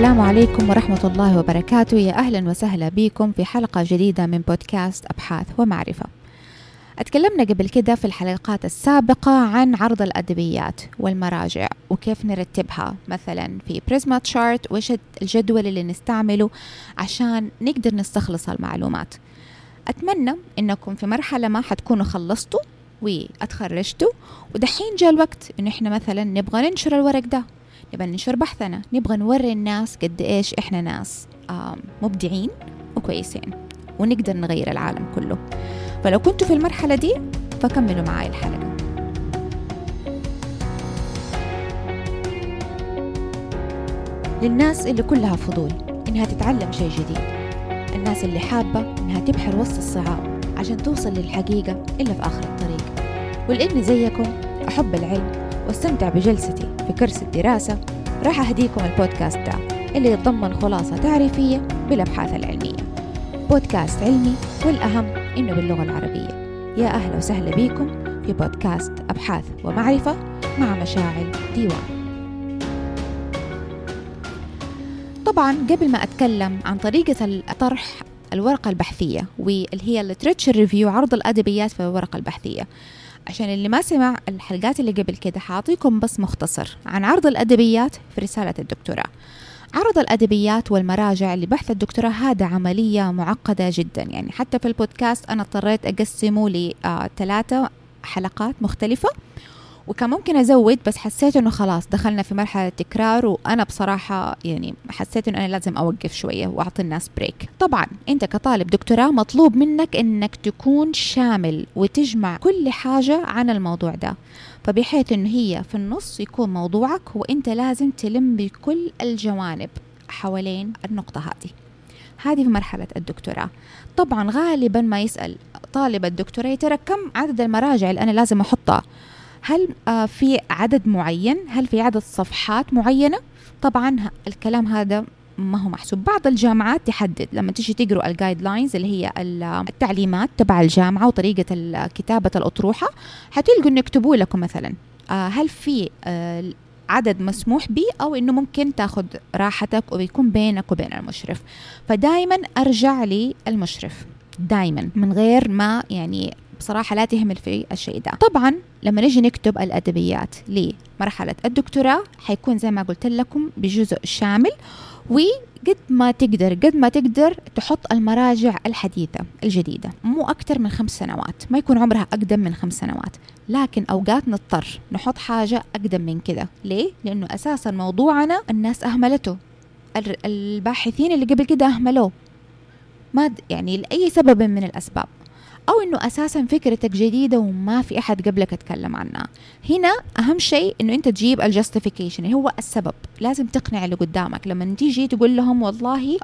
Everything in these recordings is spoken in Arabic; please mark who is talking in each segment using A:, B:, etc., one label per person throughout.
A: السلام عليكم ورحمة الله وبركاته. يا أهلا وسهلا بكم في حلقة جديدة من بودكاست أبحاث ومعرفة. اتكلمنا قبل كده في الحلقات السابقة عن عرض الأدبيات والمراجع وكيف نرتبها. مثلا في بريزما تشارت وش الجدول اللي نستعمله عشان نقدر نستخلص المعلومات. أتمنى إنكم في مرحلة ما حتكونوا خلصتوا واتخرجتوا ودحين جاء الوقت إنه إحنا مثلا نبغى ننشر الورق ده. نبغى ننشر بحثنا. نبغى نوري الناس قد إيش إحنا ناس مبدعين وكويسين ونقدر نغير العالم كله. فلو كنتوا في المرحلة دي فكملوا معاي الحلقة. للناس اللي كلها فضول إنها تتعلم شيء جديد. الناس اللي حابة إنها تبحر وسط الصعاب عشان توصل للحقيقة إلا في آخر الطريق. ولإني زيكم أحب العلم واستمتع بجلستي في كرسي الدراسة راح أهديكم البودكاست ده اللي يتضمن خلاصة تعريفية بالأبحاث العلمية. بودكاست علمي والأهم إنه باللغة العربية. يا أهلا وسهلا بكم في بودكاست أبحاث ومعرفة مع مشاعل ديوان. طبعا قبل ما أتكلم عن طريقة طرح الورقة البحثية واللي هي ال literature review عرض الأدبيات في الورقة البحثية عشان اللي ما سمع الحلقات اللي قبل كده حاعطيكم بس مختصر عن عرض الأدبيات في رسالة الدكتوراه. عرض الأدبيات والمراجع لبحث الدكتوراه هذا عملية معقدة جدا. يعني حتى في البودكاست أنا اضطريت أقسمه لثلاثة حلقات مختلفة. وكان ممكن أزود بس حسيت إنه خلاص دخلنا في مرحلة تكرار وأنا بصراحة يعني حسيت إنه أنا لازم أوقف شوية وأعطي الناس بريك طبعا أنت كطالب دكتوراه مطلوب منك إنك تكون شامل وتجمع كل حاجة عن الموضوع ده. فبحيث انه هي في النص يكون موضوعك وإنت لازم تلم بكل الجوانب حوالين النقطة هذه. هذه في مرحلة الدكتوراه. طبعا غالبا ما يسأل طالب الدكتوراه ترى كم عدد المراجع اللي أنا لازم أحطها. هل آه، في عدد معين؟ هل في عدد صفحات معينة؟ طبعا الكلام هذا ما هو محسوب. بعض الجامعات تحدد لما تيجي تقروا الجايد لاينز اللي هي التعليمات تبع الجامعة وطريقة كتابة الأطروحة حتلقوا إنه يكتبوا لكم مثلا آه، هل في آه، عدد مسموح به أو إنه ممكن تاخذ راحتك ويكون بينك وبين المشرف. فدائما أرجع للمشرف. دائما من غير ما يعني بصراحة لا تهمل في الشيء ده. طبعا لما نجي نكتب الأدبيات لمرحلة الدكتوراه حيكون زي ما قلت لكم بجزء شامل وقد ما تقدر قد ما تقدر تحط المراجع الحديثة الجديدة. مو أكثر من خمس سنوات ما يكون عمرها أقدم من خمس سنوات. لكن أوقات نضطر نحط حاجة أقدم من كذا ليه؟ لأنه أساسا موضوعنا الناس أهملته. الباحثين اللي قبل كده أهملوه. ما يعني لأي سبب من الأسباب. أو إنه أساسا فكرتك جديدة وما في أحد قبلك اتكلم عنها. هنا أهم شيء إنه أنت تجيب الجاستيفيكيشن هو السبب. لازم تقنع اللي قدامك. لما تيجي تقول لهم والله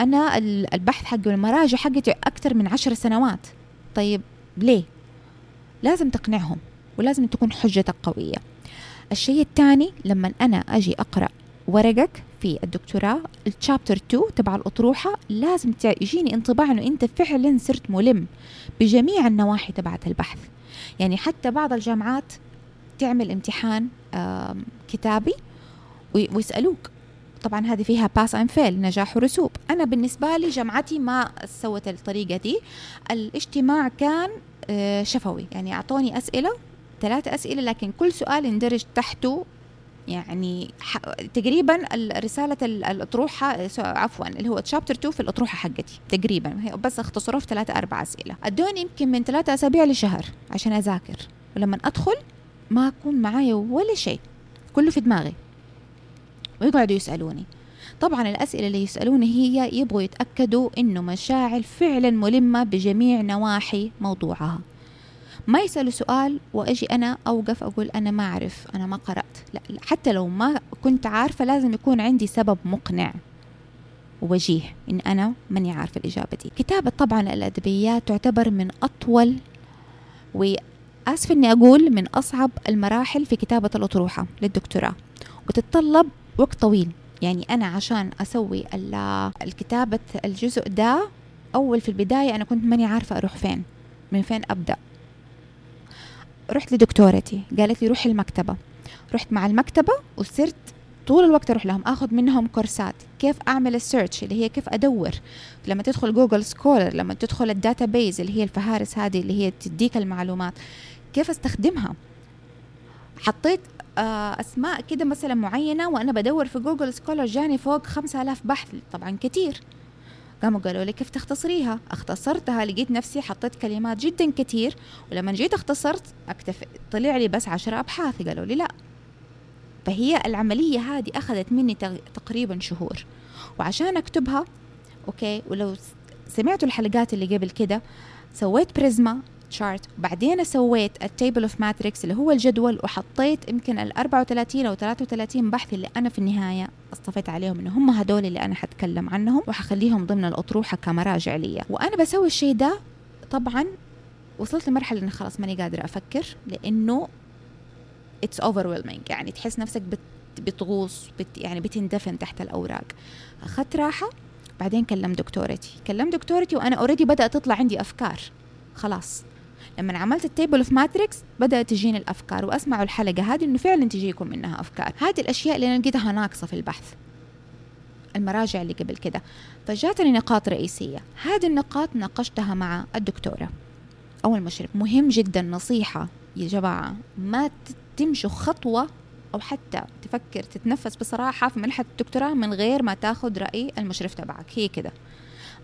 A: أنا البحث حق المراجع حقتي أكثر من عشر سنوات. طيب ليه؟ لازم تقنعهم ولازم تكون حجتك قوية. الشيء الثاني لما أنا أجي أقرأ ورقك في الدكتوراه الشابتر 2 تبع الأطروحة لازم يجيني انطباع أنه أنت فعلا صرت ملم بجميع النواحي تبعت البحث. يعني حتى بعض الجامعات تعمل امتحان كتابي ويسألوك. طبعا هذه فيها pass and fail نجاح ورسوب. أنا بالنسبة لي جامعتي ما سوت الطريقة دي. الاجتماع كان آه، شفوي. يعني أعطوني أسئلة ثلاث أسئلة لكن كل سؤال يندرج تحته يعني تقريبا رسالة الأطروحة عفوا اللي هو chapter 2 في الأطروحة حقتي تقريبا. بس اختصروه في ثلاثة أربع أسئلة. أدوني يمكن من ثلاثة أسابيع لشهر عشان أذاكر. ولما أدخل ما أكون معايا ولا شيء كله في دماغي. ويقعدوا يسألوني. طبعا الأسئلة اللي يسألوني هي يبغوا يتأكدوا إنه مشاعل فعلا ملمة بجميع نواحي موضوعها. ما يسألوا سؤال وأجي أنا أوقف أقول أنا ما أعرف أنا ما قرأت. لا حتى لو ما كنت عارفة لازم يكون عندي سبب مقنع ووجيه إن أنا ماني عارفة الإجابة دي. كتابة طبعا الأدبيات تعتبر من أطول وآسف إني أقول من أصعب المراحل في كتابة الأطروحة للدكتوراه. وتتطلب وقت طويل. يعني أنا عشان أسوي الكتابة الجزء ده أول في البداية أنا كنت ماني عارفة أروح فين من فين أبدأ. رحت لدكتورتي قالت لي روحي المكتبة. رحت مع المكتبة وصرت طول الوقت أروح لهم آخذ منهم كورسات. كيف أعمل السيرش؟ اللي هي كيف أدور؟ لما تدخل Google Scholar لما تدخل ال database اللي هي الفهارس هذه اللي هي تديك المعلومات كيف أستخدمها؟ حطيت آه، أسماء كده مثلا معينة وأنا بدور في Google Scholar جاني فوق 5000 بحث طبعا كثير قاموا قالوا لي كيف تختصريها؟ اختصرتها لقيت نفسي حطيت كلمات جدا كثير ولما جيت اختصرت أكثر طلع لي بس عشرة أبحاث قالوا لي لا. فهي العملية هذه أخذت مني تقريبا شهور. وعشان أكتبها okay ولو سمعتوا الحلقات اللي قبل كده سويت PRISMA chart بعدين سويت ال table of matrix اللي هو الجدول وحطيت يمكن ال 34 أو 33 بحث اللي أنا في النهاية اصطفيت عليهم إنه هم هدول اللي أنا حتكلم عنهم وحخليهم ضمن الأطروحة كمراجع لي وأنا بسوي الشيء ده طبعا وصلت لمرحلة إني خلاص ماني قادرة أفكر لإنه it's overwhelming يعني تحس نفسك بت بتغوص بت يعني بتندفن تحت الأوراق. أخذت راحة بعدين كلمت دكتورتي. كلمت دكتورتي وأنا already بدأت تطلع عندي أفكار. خلاص. لما عملت ال table of matrix بدأت تجيني الأفكار واسمعوا الحلقة هذه إنه فعلا تجيكم منها أفكار. هذه الأشياء اللي أنا لقيتها ناقصة في البحث. المراجع اللي قبل كده. فجاتني نقاط رئيسية. هذه النقاط ناقشتها مع الدكتورة. أو المشرف مهم جدا نصيحة يا جماعة. ما تمشوا خطوة أو حتى تفكر تتنفس بصراحة في منحه الدكتوراه من غير ما تاخذ رأي المشرف تبعك. هي كده.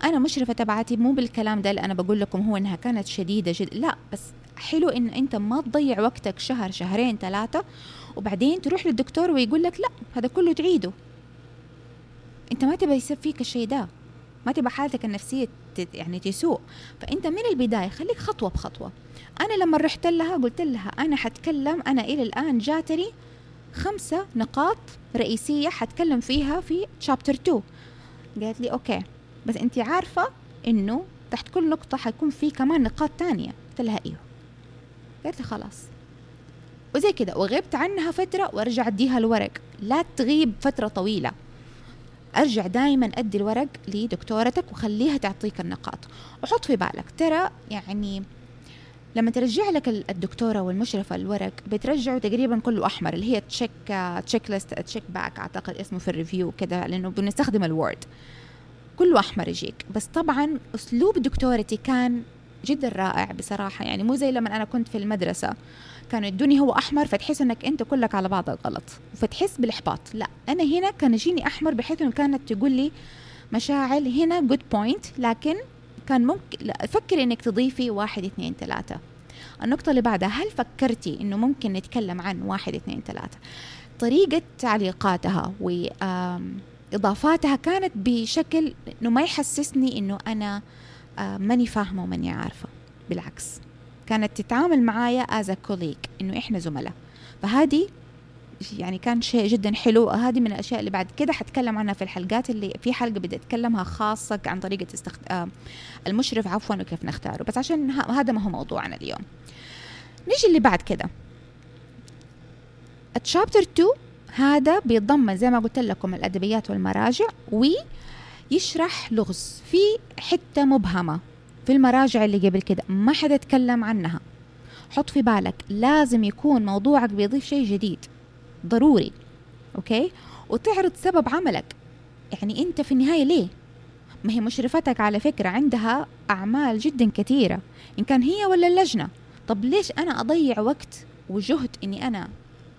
A: أنا مشرفة تبعتي مو بالكلام ده اللي أنا بقول لكم هو إنها كانت شديدة جدا لا بس حلو إن أنت ما تضيع وقتك شهر شهرين ثلاثة وبعدين تروح للدكتور ويقول لك لا هذا كله تعيده. أنت ما تبغى يصير فيك الشيء ده ما تبغى حالتك النفسية يعني تسوء. فأنت من البداية خليك خطوة بخطوة. أنا لما رحت لها قلت لها أنا حتكلم أنا إلى الآن جاتني خمسة نقاط رئيسية حتكلم فيها في شابتر 2 قالت لي أوكي. بس انت عارفة انه تحت كل نقطة حيكون في كمان نقاط تانية قلت لها أيوه قالت لي خلاص. وزي كده وغبت عنها فترة وارجع أديها الورق. لا تغيب فترة طويلة. أرجع دائما أدي الورق لدكتورتك وخليها تعطيك النقاط. وحط في بالك ترى يعني لما ترجع لك الدكتورة والمشرفة الورق بترجعه تقريبا كله أحمر اللي هي check checklist check back أعتقد اسمه في ال review كذا لأنه بنستخدم ال Word كله احمر يجيك. بس طبعا أسلوب دكتورتي كان جدا رائع بصراحة. يعني مو زي لما أنا كنت في المدرسة. كانوا يدوني هو أحمر فتحس إنك أنت كلك على بعضك غلط. فتحس بالإحباط. لا أنا هنا كان يجيني أحمر بحيث إنه كانت تقول لي مشاعل هنا good point لكن كان ممكن لا فكري إنك تضيفي واحد اثنين ثلاثة. النقطة اللي بعدها هل فكرتي إنه ممكن نتكلم عن واحد اثنين ثلاثة؟ طريقة تعليقاتها وإضافاتها كانت بشكل إنه ما يحسسني إنه أنا ماني فاهمة وماني عارفة. بالعكس كانت تتعامل معايا از كوليك إنه إحنا زملاء. فهذه يعني كان شيء جدا حلو. هذه من الأشياء اللي بعد كده حتكلم عنها في الحلقات اللي في حلقة بدي أتكلمها خاصة عن طريقة استخد... آه المشرف عفوا وكيف نختاره. بس عشان هذا ما هو موضوعنا اليوم. نيجي اللي بعد كده. التشابتر 2 هذا بيتضمن زي ما قلت لكم الأدبيات والمراجع ويشرح لغز في حتة مبهمة في المراجع اللي قبل كده ما حدا اتكلم عنها. حط في بالك لازم يكون موضوعك بيضيف شيء جديد ضروري أوكي؟ وتعرض سبب عملك. يعني أنت في النهاية ليه؟ ما هي مشرفتك على فكرة عندها أعمال جدا كثيرة إن كان هي ولا اللجنة. طب ليش أنا أضيع وقت وجهد إني أنا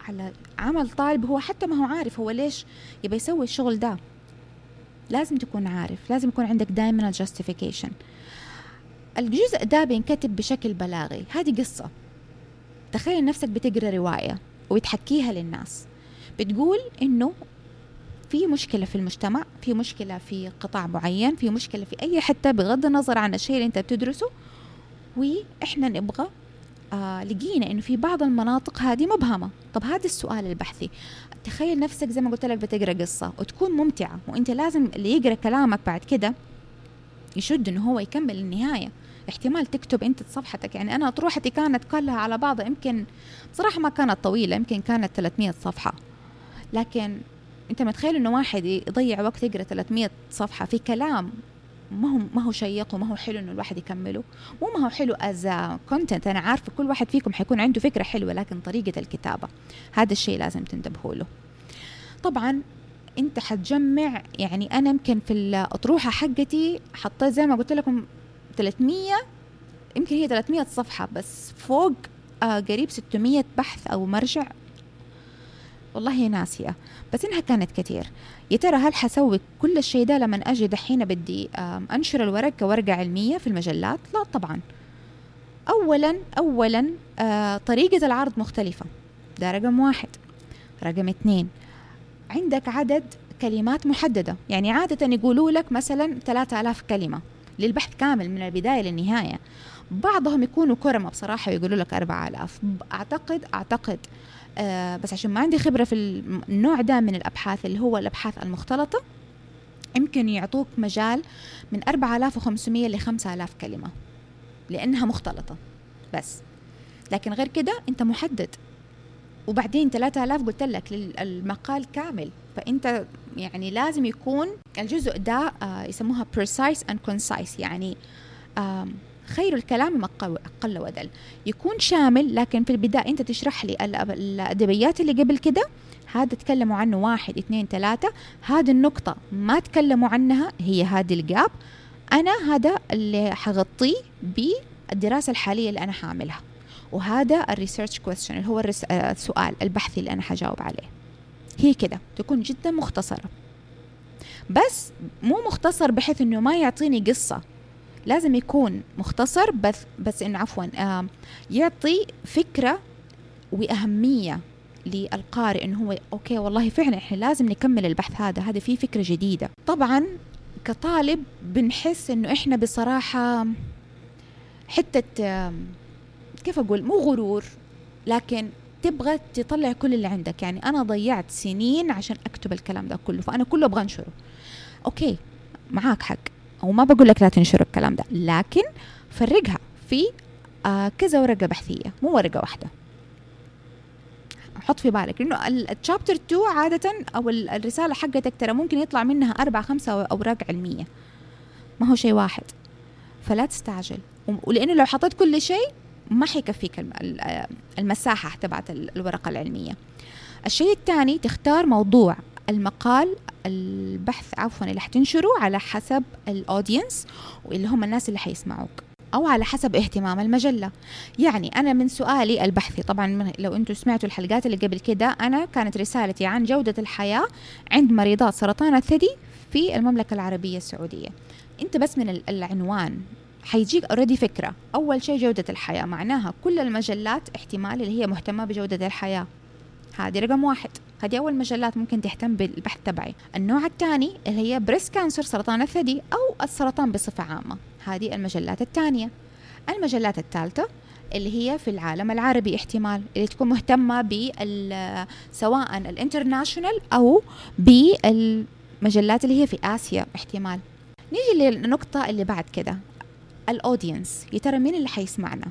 A: على عمل طالب هو حتى ما هو عارف هو ليش يبي يسوي الشغل ده. لازم تكون عارف لازم يكون عندك دائما الجاستيفيكيشن الجزء ده بينكتب بشكل بلاغي. هذه قصة. تخيل نفسك بتقرأ رواية وتحكيها للناس. بتقول إنه في مشكلة في المجتمع في مشكلة في قطاع معين في مشكلة في أي حتة بغض النظر عن الشيء اللي أنت بتدرسه. وإحنا نبغى آه لقينا إنه في بعض المناطق هذه مبهمة. طب هذا السؤال البحثي. تخيل نفسك زي ما قلت لك بتقرأ قصة وتكون ممتعة وأنت لازم اللي يقرأ كلامك بعد كده يشد إنه هو يكمل النهاية. احتمال تكتب أنت صفحتك. يعني أنا اطروحتي كانت كلها على بعضها يمكن بصراحه ما كانت طويلة. يمكن كانت 300 صفحة. لكن أنت متخيل إنه واحد يضيع وقت يقرأ 300 صفحة في كلام ما هو ما هو شيق وما هو حلو إنه الواحد يكمله. مو ما هو حلو as content أنا عارفة كل واحد فيكم حيكون عنده فكرة حلوة لكن طريقة الكتابة هذا الشيء لازم تنتبهوا له. طبعا أنت حتجمع يعني أنا يمكن في الأطروحة حقتي حطيت زي ما قلت لكم 300 يمكن هي 300 صفحة بس فوق آه قريب 600 بحث أو مرجع. والله ناسية بس إنها كانت كثير. يا ترى هل حسوي كل الشيء ده لما أجي دحين بدي أنشر الورق كورقه علمية في المجلات؟ لا طبعا. اولا اولا آه طريقة العرض مختلفة. ده رقم واحد. رقم اثنين عندك عدد كلمات محددة. يعني عادة يقولوا لك مثلا 3000 كلمة للبحث كامل من البداية للنهاية. بعضهم يكونوا كرمة بصراحة ويقولوا لك 4000 أعتقد أعتقد آه بس عشان ما عندي خبرة في النوع ده من الأبحاث اللي هو الأبحاث المختلطة يمكن يعطوك مجال من 4500 ل 5000 كلمة لأنها مختلطة بس. لكن غير كده أنت محدد. وبعدين 3000 قلت لك المقال كامل. فأنت يعني لازم يكون الجزء ده آه يسموها precise and concise. يعني خير الكلام ما قل ودل. يكون شامل لكن في البداية أنت تشرح لي الأدبيات اللي قبل كده. هذا تكلموا عنه واحد اثنين ثلاثة. هذه النقطة ما تكلموا عنها هي هذه ال gap. أنا هذا اللي حغطيه بالدراسة الحالية اللي أنا حاعملها وهذا ال research question اللي هو السؤال البحثي اللي أنا حجاوب عليه. هي كده تكون جدا مختصرة. بس مو مختصر بحيث إنه ما يعطيني قصة. لازم يكون مختصر بس بس إنه عفوا آه يعطي فكرة وأهمية للقارئ إنه هو أوكي والله فعلا إحنا لازم نكمل البحث هذا هذا فيه فكرة جديدة. طبعا كطالب بنحس إنه إحنا بصراحة حتة كيف أقول؟ مو غرور لكن تبغى تطلع كل اللي عندك. يعني أنا ضيعت سنين عشان أكتب الكلام ده كله فأنا كله أبغى أنشره. أوكي معاك حق. أو ما بقول لك لا تنشر الكلام ده لكن فرقها في آه كذا ورقة بحثية مو ورقة واحدة. حط في بالك لأنه التشابتر 2 عادة أو الرسالة حقتك ترى ممكن يطلع منها أربع خمسة اوراق علميه ما هو شيء واحد. فلا تستعجل. ولأنه لو حطيت كل شيء ما حيكفيك المساحة تبعت الورقة العلمية. الشيء الثاني تختار موضوع. المقال البحث عفوا اللي حتنشره على حسب ال audience واللي هم الناس اللي حيسمعوك أو على حسب اهتمام المجلة. يعني أنا من سؤالي البحثي طبعا لو أنتم سمعتوا الحلقات اللي قبل كده أنا كانت رسالتي عن جودة الحياة عند مريضات سرطان الثدي في المملكة العربية السعودية. أنت بس من العنوان حيجيك already فكرة. أول شيء جودة الحياة معناها كل المجلات احتمال اللي هي مهتمة بجودة الحياة. هذه رقم واحد. هذه أول مجلات ممكن تهتم بالبحث تبعي. النوع الثاني اللي هي breast cancer سرطان الثدي أو السرطان بصفة عامة. هذه المجلات الثانية. المجلات الثالثة اللي هي في العالم العربي احتمال اللي تكون مهتمة بال سواء ال international أو بالمجلات اللي هي في آسيا احتمال. نيجي للنقطة اللي بعد كده. ال audience يا ترى مين اللي حيسمعنا؟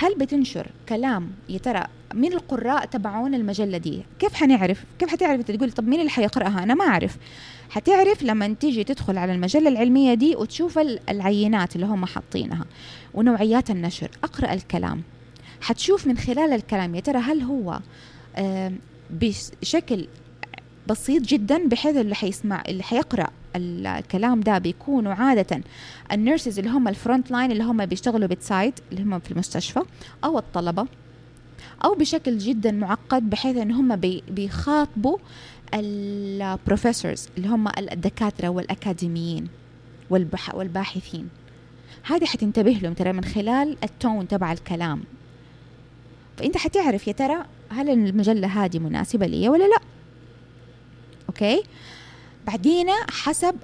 A: هل بتنشر كلام يا ترى مين القراء تبعون المجلة دي؟ كيف حنعرف؟ كيف حتعرف تقول طب مين اللي حيقرأها؟ أنا ما أعرف. حتعرف لما تيجي تدخل على المجلة العلمية دي وتشوف العينات اللي هم حاطينها ونوعيات النشر. أقرأ الكلام. حتشوف من خلال الكلام. يا ترى هل هو بشكل بسيط جدا بحيث اللي حيسمع اللي حيقرأ الكلام ده بيكونوا عادة ال nurses اللي هم ال front line اللي هم بيشتغلوا bedside اللي هم في المستشفى أو الطلبة أو بشكل جدا معقد بحيث إن هم بيخاطبوا ال professors اللي هم الدكاترة والأكاديميين والباحثين. هذه حتنتبه لهم ترى من خلال ال tone تبع الكلام. فأنت حتعرف يا ترى هل المجلة هذه مناسبة لي ولا لا. okay؟ بعدين حسب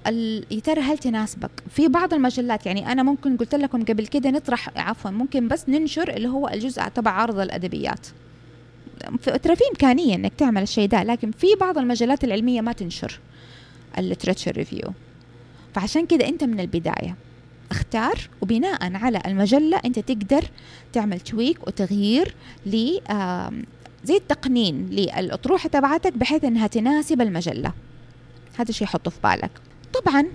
A: يا ترى هل تناسبك. في بعض المجلات يعني أنا ممكن قلت لكم قبل كده نطرح عفوا ممكن بس ننشر اللي هو الجزء تبع عرض الأدبيات. ترى في إمكانية إنك تعمل الشيء ده لكن في بعض المجلات العلمية ما تنشر ال literature review فعشان كده أنت من البداية. اختار وبناء على المجلة أنت تقدر تعمل tweak وتغيير ل زي التقنين للأطروحة تبعتك بحيث إنها تناسب المجلة. هذا الشيء حطه في بالك. طبعا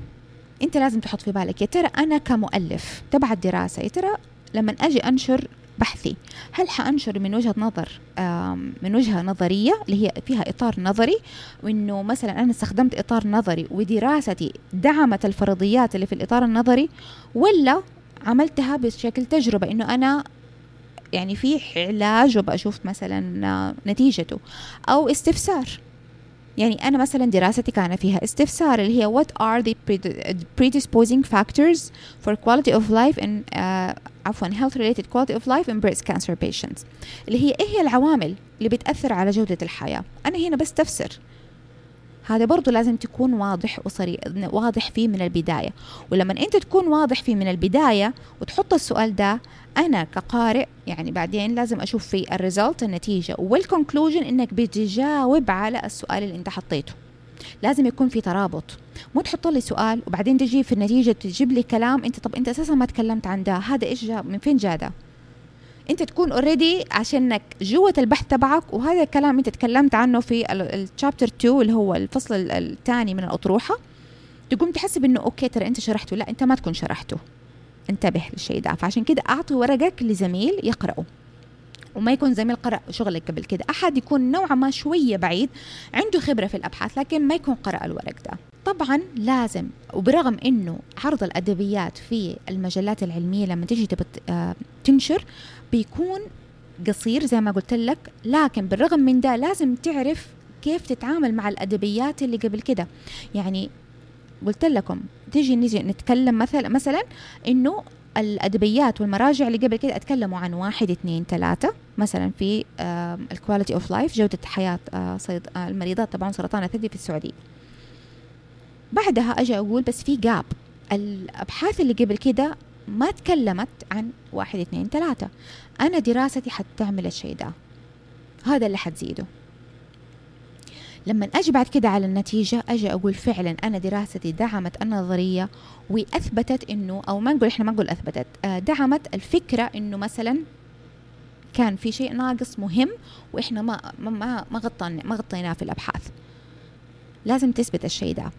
A: أنت لازم تحط في بالك يا ترى أنا كمؤلف تبع الدراسة يا ترى لما أجي أنشر بحثي هل حأنشر من وجهة نظر من وجهة نظرية اللي هي فيها إطار نظري؟ وإنه مثلا أنا استخدمت إطار نظري ودراستي دعمت الفرضيات اللي في الإطار النظري ولا عملتها بشكل تجربة إنه أنا يعني في علاج وبشوف مثلا نتيجته أو استفسار؟ يعني أنا مثلا دراستي كان فيها استفسار اللي هي what are the predisposing factors for quality of life in uh, عفوا health related quality of life in breast cancer patients. اللي هي إيه هي العوامل اللي بتأثر على جودة الحياة؟ أنا هنا بستفسر. هذا برضو لازم تكون واضح وصريح واضح فيه من البداية. ولما أنت تكون واضح فيه من البداية وتحط السؤال ده أنا كقارئ يعني بعدين لازم أشوف في ال result النتيجة وال conclusion إنك بتجاوب على السؤال اللي أنت حطيته. لازم يكون في ترابط. مو تحط لي سؤال وبعدين تجي في النتيجة تجيب لي كلام أنت طب أنت أساسا ما تكلمت عن ده هذا جاء من فين جاء ده؟ أنت تكون already عشانك جوة البحث تبعك وهذا الكلام أنت تكلمت عنه في ال chapter 2 اللي هو الفصل الثاني من الأطروحة. تقوم تحسب انه أوكي ترى أنت شرحته لا أنت ما تكون شرحته. انتبه للشيء ده. فعشان كده أعطي ورقك لزميل يقرأه. وما يكون زميل قرأ شغلك قبل كده. أحد يكون نوعا ما شوية بعيد عنده خبرة في الأبحاث لكن ما يكون قرأ الورق ده. طبعا لازم وبرغم إنه عرض الأدبيات في المجلات العلمية لما تيجي آه، تنشر بيكون قصير زي ما قلت لك. لكن بالرغم من ده لازم تعرف كيف تتعامل مع الأدبيات اللي قبل كده. يعني قلت لكم تيجي نيجي نتكلم مثلا مثلا إنه الأدبيات والمراجع اللي قبل كده أتكلموا عن واحد اثنين ثلاثة. مثلا في ال quality of life جودة حياه آه، آه، المريضات طبعا سرطان الثدي في السعودية. بعدها أجي أقول بس في gap الأبحاث اللي قبل كده ما تكلمت عن واحد اثنين ثلاثة. أنا دراستي حتعمل الشيء ده. هذا اللي حتزيده. لما أجي بعد كده على النتيجة أجي أقول فعلا أنا دراستي دعمت النظرية وأثبتت إنه أو ما نقول إحنا ما نقول أثبتت آه، دعمت الفكرة إنه مثلا كان في شيء ناقص مهم وإحنا ما ما ما غطينا ما غطيناه في الأبحاث. لازم تثبت الشيء ده.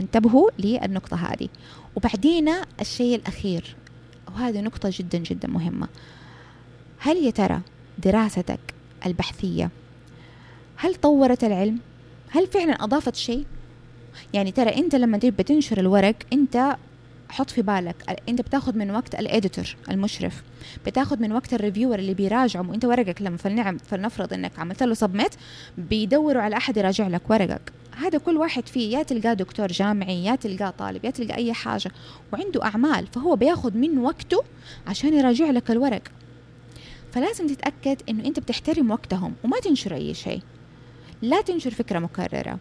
A: انتبهوا للنقطة هذه. وبعدين الشيء الأخير وهذه نقطة جدا جدا مهمة. هل يا ترى دراستك البحثية هل طورت العلم؟ هل فعلا أضافت شيء؟ يعني ترى أنت لما تبي تنشر الورق أنت حط في بالك أنت بتاخذ من وقت ال editor المشرف بتاخذ من وقت ال reviewer اللي بيراجعوا وأنت ورقك لما فلنعم فلنفرض إنك عملت له submit بيدوروا على أحد يراجع لك ورقك هذا كل واحد فيه يا تلقاه دكتور جامعي يا تلقاه طالب يا تلقى أي حاجة وعنده أعمال فهو بياخذ من وقته عشان يراجع لك الورق فلازم تتأكد إنه أنت بتحترم وقتهم وما تنشر أي شيء لا تنشر فكرة مكررة.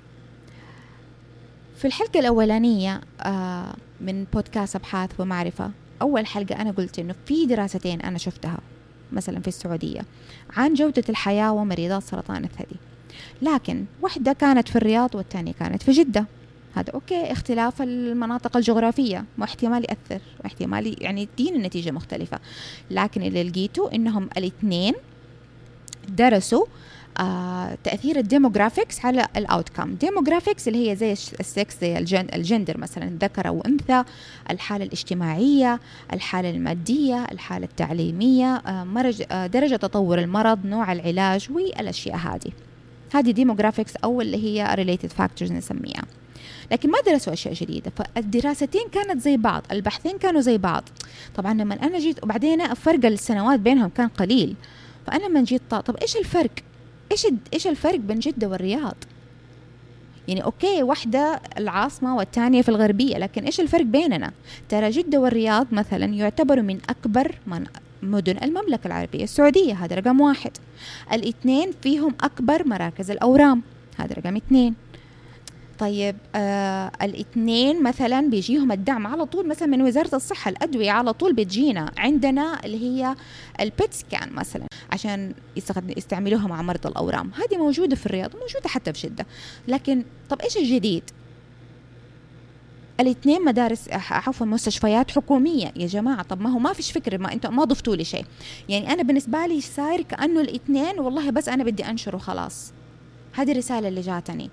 A: في الحلقة الأولانية آه، من بودكاست أبحاث ومعرفة أول حلقة أنا قلت إنه في دراستين أنا شفتها مثلا في السعودية عن جودة الحياة ومريضات سرطان الثدي. لكن واحدة كانت في الرياض والثانية كانت في جدة. هذا okay اختلاف المناطق الجغرافية واحتمال يأثر واحتمال يعني تدين النتيجة مختلفة. لكن اللي لقيته إنهم الاثنين درسوا آه تأثير ال demographics على ال outcome demographics اللي هي زي السكس زي الجندر مثلا ذكر أو انثى الحالة الاجتماعية الحالة المادية الحالة التعليمية آه مرج آه درجة تطور المرض نوع العلاج والأشياء هذه. هذه demographics أو اللي هي related factors نسميها. لكن ما درسوا أشياء جديدة. فالدراستين كانت زي بعض البحثين كانوا زي بعض. طبعا لما أنا جيت وبعدين فرق السنوات بينهم كان قليل. فأنا لما جيت طب إيش الفرق؟ إيش إيش الفرق بين جدة والرياض؟ يعني أوكي واحدة العاصمة والثانيه في الغربية لكن إيش الفرق بيننا؟ ترى جدة والرياض مثلا يعتبروا من أكبر من مدن المملكة العربية السعودية هذا رقم واحد. الإثنين فيهم أكبر مراكز الأورام هذا رقم اثنين. طيب آه الاثنين مثلا بيجيهم الدعم على طول مثلا من وزارة الصحة الأدوية على طول بتجينا. عندنا اللي هي البيت سكان مثلا عشان يستعملوها مع مرضى الأورام. هذه موجودة في الرياض موجوده حتى في جده لكن طب إيش الجديد؟ الاثنين مدارس عفوا مستشفيات حكومية. يا جماعة طب ما هو ما فيش فكره ما أنتم ما ضفتوا لي شيء. يعني أنا بالنسبة لي صاير كأنه الاثنين والله بس أنا بدي أنشر وخلاص. هذه الرسالة اللي جاتني.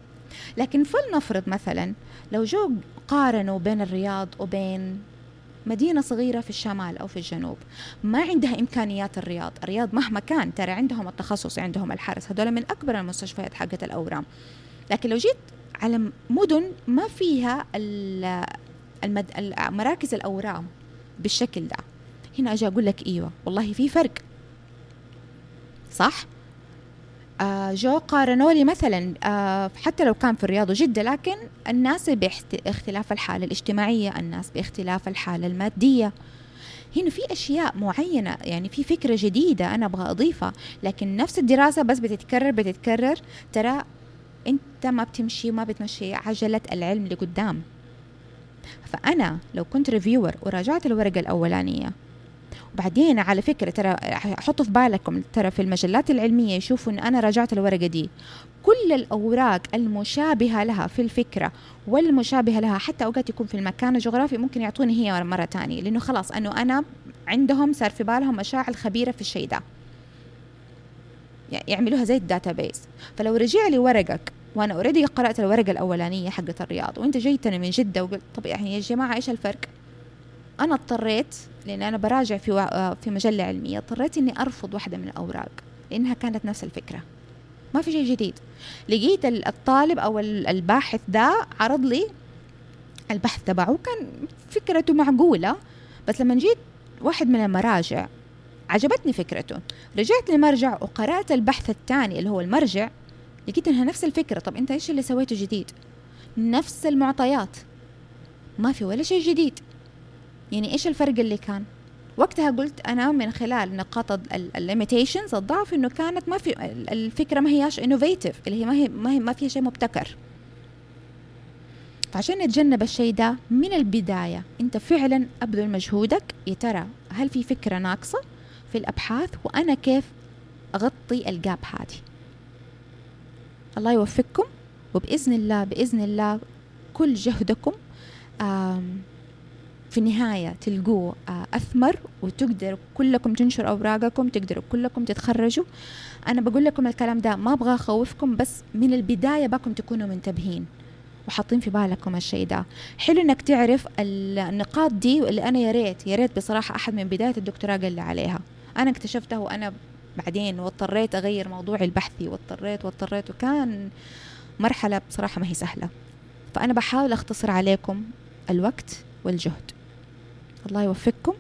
A: لكن فلنفرض مثلا لو جو قارنوا بين الرياض وبين مدينة صغيرة في الشمال أو في الجنوب ما عندها إمكانيات الرياض. الرياض مهما كان ترى عندهم التخصص عندهم الحرس هذول من أكبر المستشفيات حقة الأورام. لكن لو جيت على مدن ما فيها المد... مراكز الأورام بالشكل ده هنا أجي أقول لك إيوه والله في فرق. صح؟ آه جو قارنوا لي مثلا آه حتى لو كان في الرياض وجدة لكن الناس باختلاف الحالة الاجتماعية الناس باختلاف الحالة المادية. هنا في أشياء معينة يعني في فكرة جديدة أنا أبغى أضيفها لكن نفس الدراسة بس بتتكرر بتتكرر. ترى أنت ما بتمشي وما بتمشي عجلة العلم لقدام. فأنا لو كنت reviewer وراجعت الورقة الأولانية وبعدين على فكرة ترى حطوا في بالكم ترى في المجلات العلمية يشوفوا أن أنا راجعت الورقة دي. كل الأوراق المشابهة لها في الفكرة والمشابهة لها حتى أوقات يكون في المكان الجغرافي ممكن يعطوني هي مرة تانية. لأنه خلاص أنه أنا عندهم صار في بالهم مش عارف خبيرة في الشيء ده. يعملوها زي ال database فلو رجع لي ورقك وأنا already قرأت الورقة الأولانية حقت الرياض وأنت جيتني من جدة وقلت طب يعني يا جماعة إيش الفرق؟ أنا اضطريت لأن أنا براجع في آه، في مجلة علمية اضطريت إني أرفض واحدة من الأوراق لأنها كانت نفس الفكرة. ما في شيء جديد. لقيت الطالب أو الباحث ده عرض لي البحث تبعه كان فكرته معقولة. بس لما جيت واحد من المراجع عجبتني فكرته. رجعت لمرجع وقرأت البحث الثاني اللي هو المرجع لقيت إنها نفس الفكرة. طب أنت إيش اللي سويته جديد؟ نفس المعطيات. ما في ولا شيء جديد. يعني إيش الفرق اللي كان؟ وقتها قلت أنا من خلال نقاط ال limitations الضعف إنه كانت ما في الفكرة ما هياش innovative اللي هي ما هي ما, هي ما فيها شيء مبتكر. فعشان نتجنب الشيء ده من البداية أنت فعلا أبذل مجهودك يا ترى هل في فكرة ناقصة في الأبحاث؟ وأنا كيف أغطي ال gap هذه؟ الله يوفقكم وبإذن الله بإذن الله كل جهدكم في النهاية تلقوه آه، أثمر وتقدروا كلكم تنشروا أوراقكم تقدروا كلكم تتخرجوا. أنا بقول لكم الكلام ده ما أبغى أخوفكم بس من البداية باكم تكونوا منتبهين وحاطين في بالكم الشيء ده. حلو إنك تعرف النقاط دي اللي أنا يا ريت يا ريت بصراحة أحد من بداية الدكتوراه قال لي عليها. أنا اكتشفتها وأنا بعدين واضطريت أغير موضوعي البحثي واضطريت واضطريت وكان مرحلة بصراحة ما هي سهلة. فأنا بحاول أختصر عليكم الوقت والجهد. الله يوفقكم.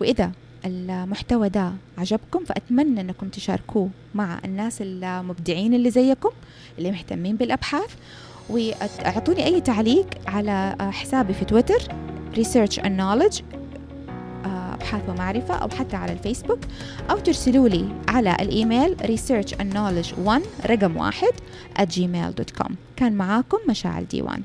A: وإذا المحتوى ده عجبكم فأتمنى أنكم تشاركوه مع الناس المبدعين اللي زيكم اللي مهتمين بالأبحاث. وأعطوني أي تعليق على حسابي في تويتر Research and Knowledge أبحاث ومعرفة أو حتى على الفيسبوك. أو ترسلوا لي على الإيميل research and knowledge 1 رقم واحد at gmail.com كان معاكم مشاعل ديوان.